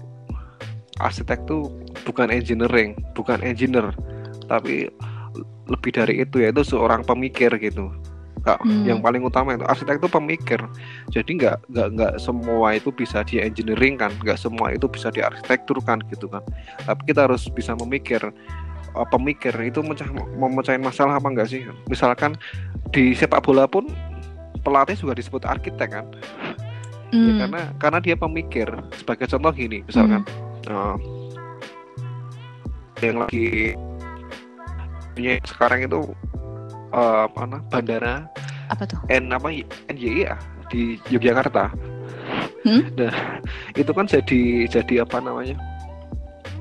arsitek tuh bukan engineering bukan engineer tapi lebih dari itu yaitu seorang pemikir gitu. Kak, Hmm. yang paling utama itu arsitek itu pemikir. Jadi nggak nggak nggak semua itu bisa di engineering kan nggak semua itu bisa di arsitektur kan gitu kan. Tapi kita harus bisa memikir uh, pemikir itu mecah memecahin masalah apa enggak sih? Misalkan di sepak bola pun pelatih juga disebut arsitek kan Ya, Hmm. karena karena dia pemikir sebagai contoh gini misalkan uh, yang lagi punya sekarang itu uh, apa nah, bandara apa tuh? N apa ya di Yogyakarta. Hmm? Nah, itu kan jadi jadi apa namanya?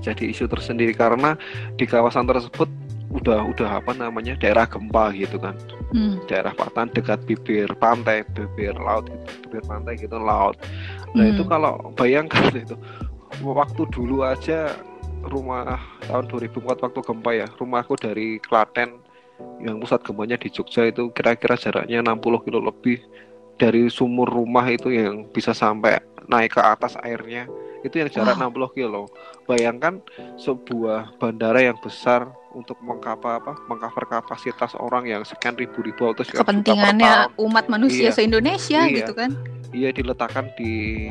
Jadi isu tersendiri karena di kawasan tersebut udah udah apa namanya daerah gempa gitu kan Hmm. daerah patahan dekat bibir pantai bibir laut gitu bibir pantai gitu laut nah Hmm. itu kalau bayangkan itu waktu dulu aja rumah tahun 2004 waktu gempa ya rumahku dari Klaten yang pusat gempanya di Jogja itu kira-kira jaraknya 60 kilo lebih dari sumur rumah itu yang bisa sampai naik ke atas airnya itu yang jarak Wow. 60 kilo bayangkan sebuah bandara yang besar untuk mengkapa apa mengcover kapasitas orang yang sekian ribu ribu atau sekian Kepentingannya umat manusia Iya. se-Indonesia Iya. gitu kan. iya diletakkan di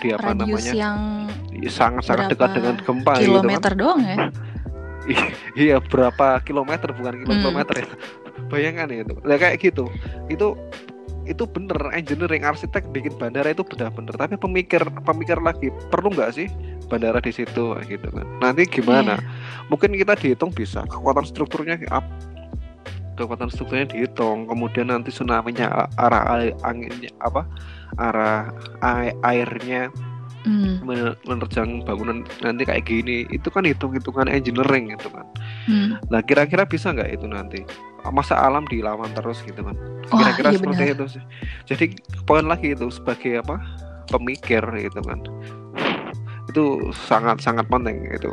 di apa Radius namanya yang sangat-sangat berapa dekat dengan gempa gitu kan kilometer doang ya. iya berapa kilometer bukan kilo- Hmm. kilometer ya bayangkan itu nah, kayak gitu itu itu bener engineering arsitek bikin bandara itu benar-benar. Tapi pemikir pemikir lagi perlu nggak sih bandara di situ gitu kan? Nanti gimana? Yeah. mungkin kita dihitung bisa kekuatan strukturnya up kekuatan strukturnya dihitung. Kemudian nanti tsunami nya arah anginnya apa? Arah airnya mm. menerjang bangunan nanti kayak gini. Itu kan hitung-hitungan engineering gitu kan? Mm. nah kira-kira bisa nggak itu nanti masa alam dilawan terus gitu kan kira-kira iya seperti benar. itu sih. Jadi poin lagi itu sebagai apa pemikir gitu kan. Itu sangat sangat penting itu.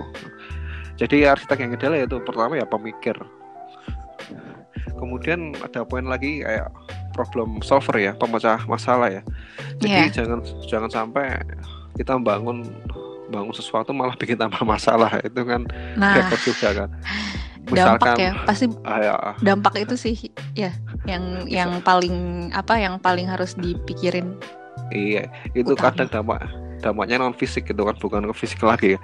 Jadi arsitek yang ideal itu pertama ya pemikir. Kemudian ada poin lagi kayak problem solver ya pemecah masalah ya. Jadi yeah. jangan jangan sampai kita bangun bangun sesuatu malah bikin tambah masalah itu kan nah, repot juga kan Misalkan, dampak ya pasti uh, ya. dampak itu sih ya yang Misal. yang paling apa yang paling harus dipikirin iya itu utama. kadang dampak dampaknya non fisik gitu kan bukan ke fisik lagi ya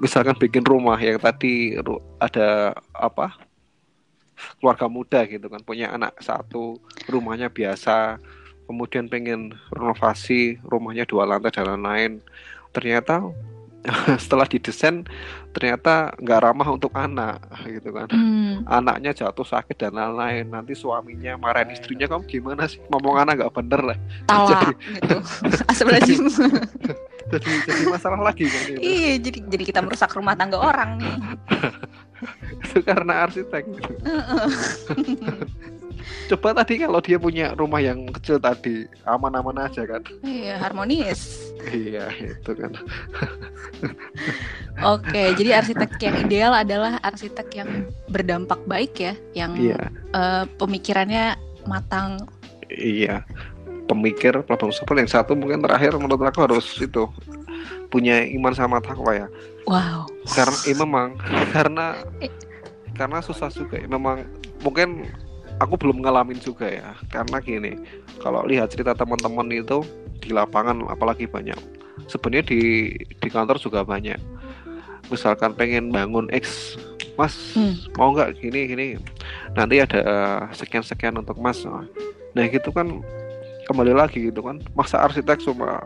misalkan bikin rumah yang tadi ada apa keluarga muda gitu kan punya anak satu rumahnya biasa kemudian pengen renovasi rumahnya dua lantai dan lain-lain ternyata setelah didesain ternyata nggak ramah untuk anak gitu kan. Hmm. anaknya jatuh sakit dan lain-lain. Nanti suaminya marahin istrinya kamu gimana sih? Ngomong anak nggak bener lah. Tawa, gitu. Jadi, jadi jadi masalah lagi kan gitu. iya jadi jadi kita merusak rumah tangga orang nih. Itu karena arsitek. Gitu coba tadi kalau dia punya rumah yang kecil tadi aman-aman aja kan? Iya harmonis. Iya itu kan. Oke jadi arsitek yang ideal adalah arsitek yang berdampak baik ya yang iya. uh, pemikirannya matang. Iya. Pemikir problem solver yang satu mungkin terakhir menurut aku harus itu punya iman sama takwa ya. Wow. Karena eh, memang karena eh. karena susah juga ya. memang mungkin aku belum ngalamin juga ya. Karena gini kalau lihat cerita teman-teman itu di lapangan apalagi banyak. Sebenarnya di di kantor juga banyak. Misalkan pengen bangun X mas hmm. mau nggak gini gini? Nanti ada sekian sekian untuk mas. Nah gitu kan kembali lagi gitu kan. Masa arsitek cuma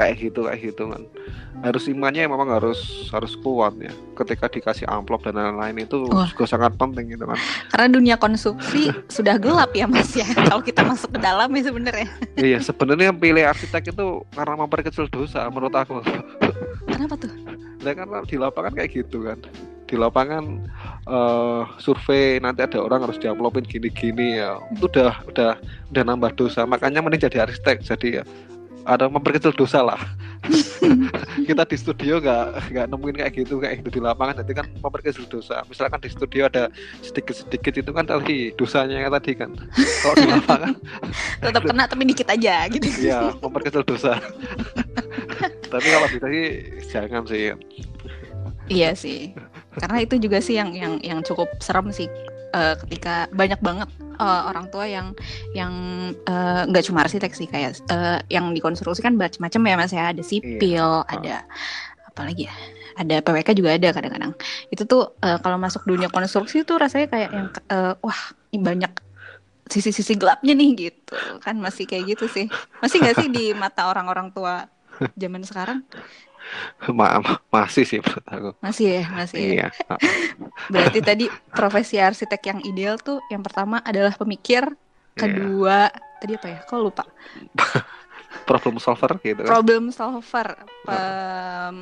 kayak gitu kayak gitu kan. Harus imannya memang harus harus kuat ya. Ketika dikasih amplop dan lain-lain itu Wah. juga sangat penting gitu kan. Karena dunia konstruksi sudah gelap ya mas ya. Kalau kita masuk ke dalam ya sebenarnya. Iya sebenarnya pilih arsitek itu karena memperkecil dosa menurut aku. Kenapa tuh? Nah, karena di lapangan kayak gitu kan. Di lapangan uh, survei nanti ada orang harus diamplopin gini-gini ya. Itu udah udah udah nambah dosa. Makanya mending jadi arsitek jadi ya ada memperkecil dosa lah. Kita di studio nggak nggak nemuin kayak gitu kayak gitu di lapangan. Jadi kan memperkecil dosa. Misalkan di studio ada sedikit sedikit itu kan tadi dosanya yang tadi kan. Kalau di lapangan. Tetap kena tapi dikit aja gitu. Ya memperkecil dosa. Tapi kalau bisa sih jangan sih. Iya sih. Karena itu juga sih yang yang yang cukup serem sih uh, ketika banyak banget uh, orang tua yang yang eh, nggak uh, cuma arsitek sih kayak uh, yang dikonstruksi kan macam-macam ya mas ya. Ada sipil iya. ada apa lagi ya ada PWK juga ada kadang-kadang. Itu tuh uh, kalau masuk dunia konstruksi tuh rasanya kayak yang uh, wah ini banyak sisi-sisi gelapnya nih gitu. Kan masih kayak gitu sih. Masih nggak sih di mata orang-orang tua zaman sekarang Ma masih sih menurut aku. Masih ya, masih. Ya? Iya. Berarti tadi profesi arsitek yang ideal tuh yang pertama adalah pemikir, iya. kedua yeah. tadi apa ya? Kok lupa? problem solver gitu kan. Problem solver. Pem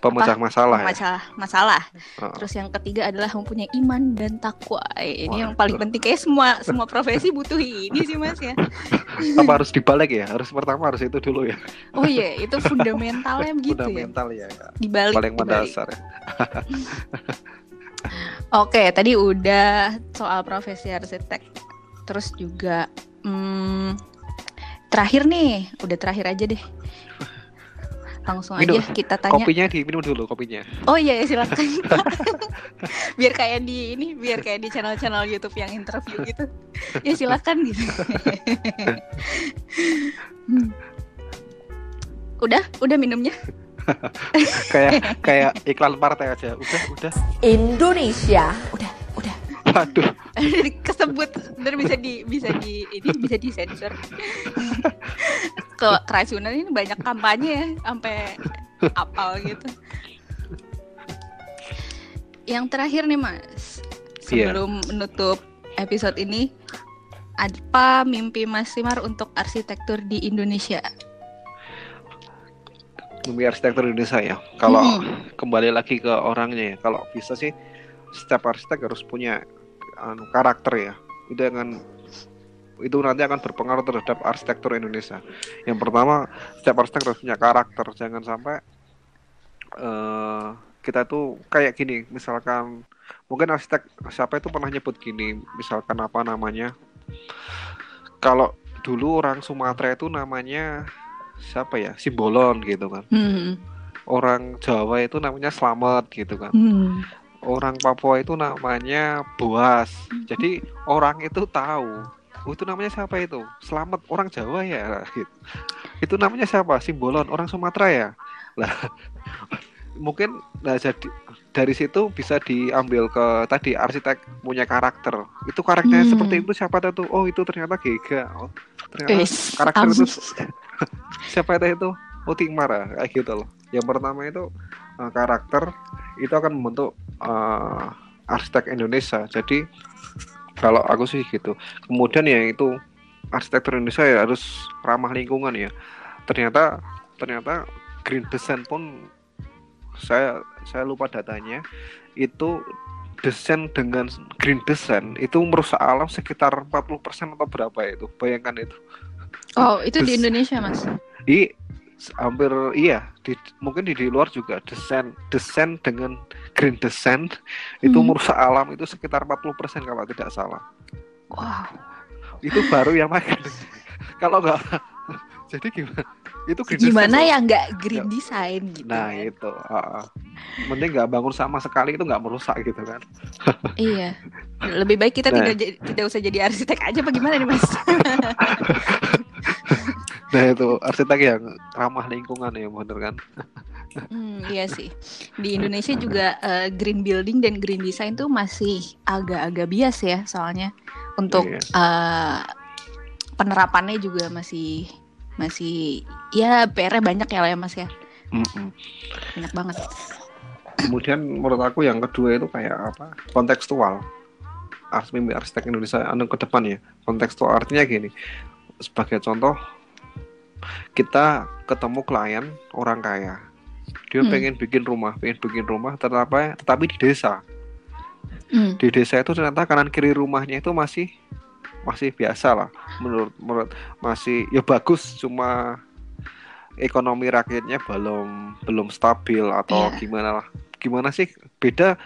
pemecah apa? masalah pemecah ya? masalah uh. terus yang ketiga adalah mempunyai iman dan takwa ini Wah, yang paling penting kayak semua semua profesi butuh ini sih mas ya apa harus dibalik ya harus pertama harus itu dulu ya oh iya yeah. itu fundamentalnya begitu ya? fundamental ya, ya. dibalik paling mendasar ya Oke, tadi udah soal profesi arsitek. Terus juga hmm, terakhir nih, udah terakhir aja deh langsung minum. aja kita tanya. Kopinya diminum dulu kopinya. Oh iya, silakan. biar kayak di ini, biar kayak di channel-channel YouTube yang interview gitu. Ya silakan gitu. udah, udah minumnya. kayak kayak iklan partai aja. Udah, udah. Indonesia. Udah, udah. Waduh, kesebut dan bisa di bisa di ini bisa disensor. Ke keracunan ini banyak kampanye ya sampai apal gitu. Yang terakhir nih mas. Sebelum menutup episode ini apa mimpi Mas Simar untuk arsitektur di Indonesia? Mimpi arsitektur Indonesia ya. Kalau Mm-mm. kembali lagi ke orangnya ya, kalau bisa sih setiap arsitek harus punya anu, karakter ya. Itu akan itu nanti akan berpengaruh terhadap arsitektur Indonesia. Yang pertama, setiap arsitek harus punya karakter. Jangan sampai eh kita tuh kayak gini, misalkan mungkin arsitek siapa itu pernah nyebut gini, misalkan apa namanya? Kalau dulu orang Sumatera itu namanya siapa ya? Simbolon gitu kan. hmm. Orang Jawa itu namanya Slamet gitu kan. Hmm. Orang Papua itu namanya Boas. Jadi orang itu tahu. Oh, itu namanya siapa itu? Selamat orang Jawa ya. Gitu. Itu namanya siapa? Simbolon orang Sumatera ya. Lah mungkin nah jadi dari situ bisa diambil ke tadi arsitek punya karakter. Itu karakternya Hmm. seperti itu siapa tuh? Oh, itu ternyata Gega. Oh, ternyata Wis, karakter am- itu siapa itu oh Tingmar ya kayak gitu loh yang pertama itu uh, karakter itu akan membentuk uh, arsitek Indonesia. Jadi kalau aku sih gitu. Kemudian ya itu arsitektur Indonesia ya harus ramah lingkungan ya. Ternyata ternyata green design pun saya saya lupa datanya. Itu desain dengan green design itu merusak alam sekitar 40% atau berapa itu? Bayangkan itu. Oh itu di Terus- Indonesia mas? Di hampir iya di, mungkin di, di luar juga desain desain dengan green itu Hmm. merusak alam itu sekitar 40% kalau tidak salah wow itu baru yang makan kalau nggak jadi gimana itu green gimana design ya nggak green design gitu nah kan? itu ah. mending nggak bangun sama sekali itu nggak merusak gitu kan iya lebih baik kita Nah. tidak tidak usah jadi arsitek aja apa gimana nih mas nah itu arsitek yang ramah lingkungan ya bener kan Hmm, iya sih. Di Indonesia juga eh, green building dan green design tuh masih agak-agak bias ya, soalnya untuk Iya. eh, penerapannya juga masih masih ya PR-nya banyak ya lah ya Mas ya. Mm-mm. Banyak banget. kemudian menurut aku yang kedua itu kayak apa kontekstual ars mimpi arsitek Indonesia anu ke depan ya kontekstual artinya gini sebagai contoh kita ketemu klien orang kaya dia Hmm. pengen bikin rumah pengen bikin rumah tetapi tetapi di desa Hmm. di desa itu ternyata kanan kiri rumahnya itu masih masih biasa lah menurut menurut masih ya bagus cuma ekonomi rakyatnya belum belum stabil atau Iya. gimana lah gimana sih beda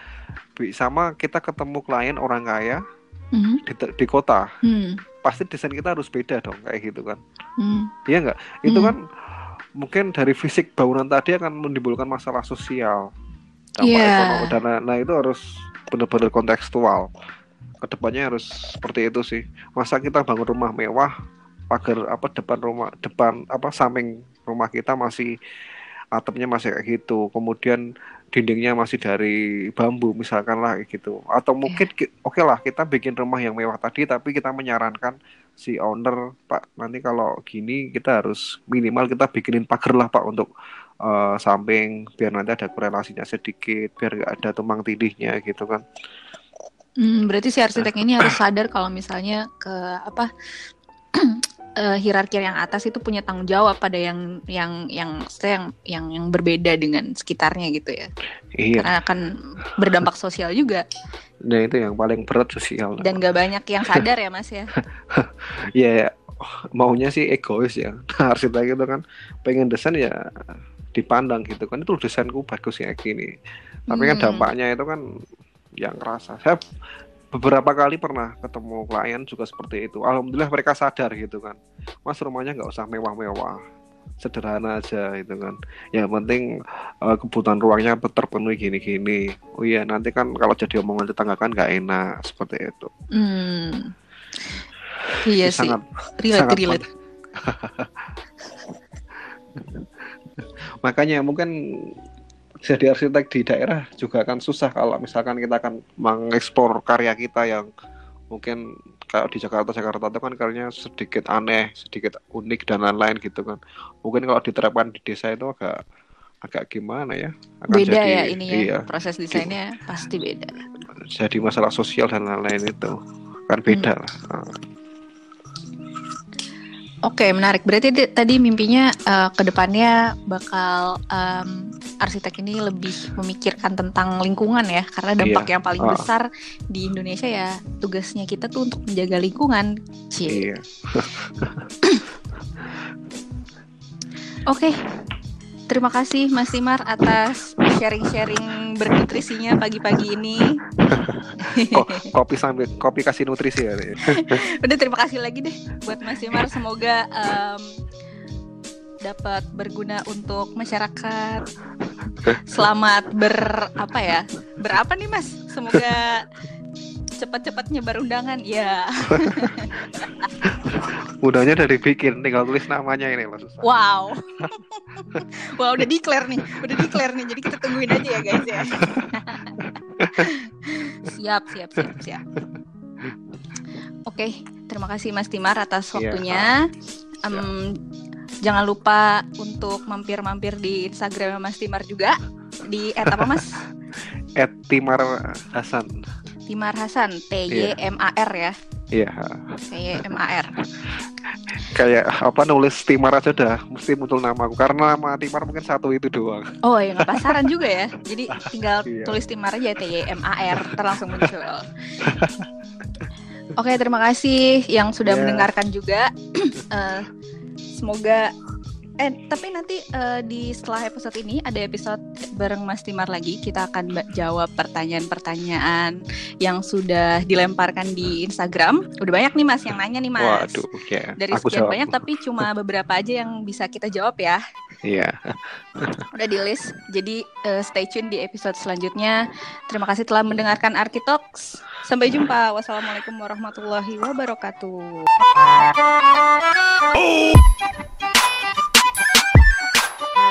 sama kita ketemu klien orang kaya Hmm. di, di kota Hmm. Pasti desain kita harus beda dong kayak gitu kan Hmm. iya nggak itu Hmm. kan mungkin dari fisik bangunan tadi akan menimbulkan masalah sosial dampak Iya. ekonomi dan nah, nah itu harus benar-benar kontekstual ke depannya harus seperti itu sih masa kita bangun rumah mewah pagar apa depan rumah depan apa samping rumah kita masih atapnya masih kayak gitu kemudian dindingnya masih dari bambu misalkan lah gitu. Atau mungkin ki- oke lah kita bikin rumah yang mewah tadi tapi kita menyarankan si owner pak nanti kalau gini kita harus minimal kita bikinin pagar lah pak untuk eh, samping biar nanti ada korelasinya sedikit biar nggak ada tumpang tindihnya gitu kan. Hmm, berarti si arsitek ini harus sadar kalau misalnya ke apa eh, hierarki yang atas itu punya tanggung jawab pada yang yang yang yang yang yang berbeda dengan sekitarnya gitu ya. iya. Karena akan berdampak sosial juga. Nah itu yang paling berat sosial. Dan gak banyak yang sadar ya Mas ya. ya. Ya, maunya sih egois ya. Nah, arsitek itu kan. Pengen desain ya dipandang gitu kan. Itu desainku bagus kayak gini. Tapi kan Hmm. dampaknya itu kan yang kerasa. Saya beberapa kali pernah ketemu klien juga seperti itu. Alhamdulillah mereka sadar gitu kan. Mas rumahnya nggak usah mewah-mewah. Sederhana aja gitu kan. Yang penting eh, kebutuhan ruangnya terpenuhi gini-gini. Oh iya nanti kan kalau jadi omongan tetangga kan nggak enak seperti itu. Hmm. Iya sih, sangat relate sangat relate. makanya mungkin jadi arsitek di daerah juga kan susah kalau misalkan kita akan mengeksplor karya kita yang mungkin kalau di Jakarta Jakarta itu kan karyanya sedikit aneh sedikit unik dan lain-lain gitu kan. Mungkin kalau diterapkan di desa itu agak agak gimana ya? Akan beda jadi, ya ini ya iya, proses desainnya di, pasti beda. Jadi masalah sosial dan lain-lain itu kan beda hmm. lah Oke, menarik. Berarti tadi mimpinya uh, ke depannya bakal um, arsitek ini lebih memikirkan tentang lingkungan ya, karena dampak iya. yang paling uh. besar di Indonesia ya tugasnya kita tuh untuk menjaga lingkungan. Cie. Iya. Oke, terima kasih Mas Timar atas sharing-sharing bernutrisinya pagi-pagi ini. kopi sambil kopi kasih nutrisi ya. Udah terima kasih lagi deh buat Mas Imar. Semoga um, dapat berguna untuk masyarakat. Selamat ber apa ya? Berapa nih Mas? Semoga cepat-cepat nyebar undangan ya. Mudahnya dari bikin, tinggal tulis namanya ini mas. Wow, wow udah declare nih, udah declare nih. Jadi kita tungguin aja ya guys ya. siap, siap, siap, siap. Oke, terima kasih Mas Timar atas iya, waktunya. Yeah. Um, jangan lupa untuk mampir-mampir di Instagram Mas Timar juga di apa Mas? Timar Hasan. Timar Hasan, T Y M A R ya. Iya. T Y M A R. Kayak apa nulis Timar aja dah mesti muncul nama aku karena nama Timar mungkin satu itu doang. Oh ya nggak pasaran juga ya. Jadi tinggal iya. tulis Timar aja T Y M A R terlangsung muncul. Oke, terima kasih yang sudah yeah. mendengarkan juga. uh, semoga Eh, tapi nanti uh, di setelah episode ini ada episode bareng Mas Timar lagi. Kita akan jawab pertanyaan-pertanyaan yang sudah dilemparkan di Instagram. Udah banyak nih Mas yang nanya nih Mas. Waduh, ya. Dari Aku sekian jawab. banyak tapi cuma beberapa aja yang bisa kita jawab ya. Iya. Udah di list. Jadi uh, stay tune di episode selanjutnya. Terima kasih telah mendengarkan Arkitox. Sampai jumpa. Wassalamualaikum warahmatullahi wabarakatuh. Oh.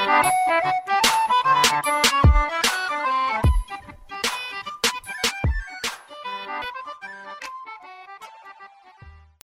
Thank you.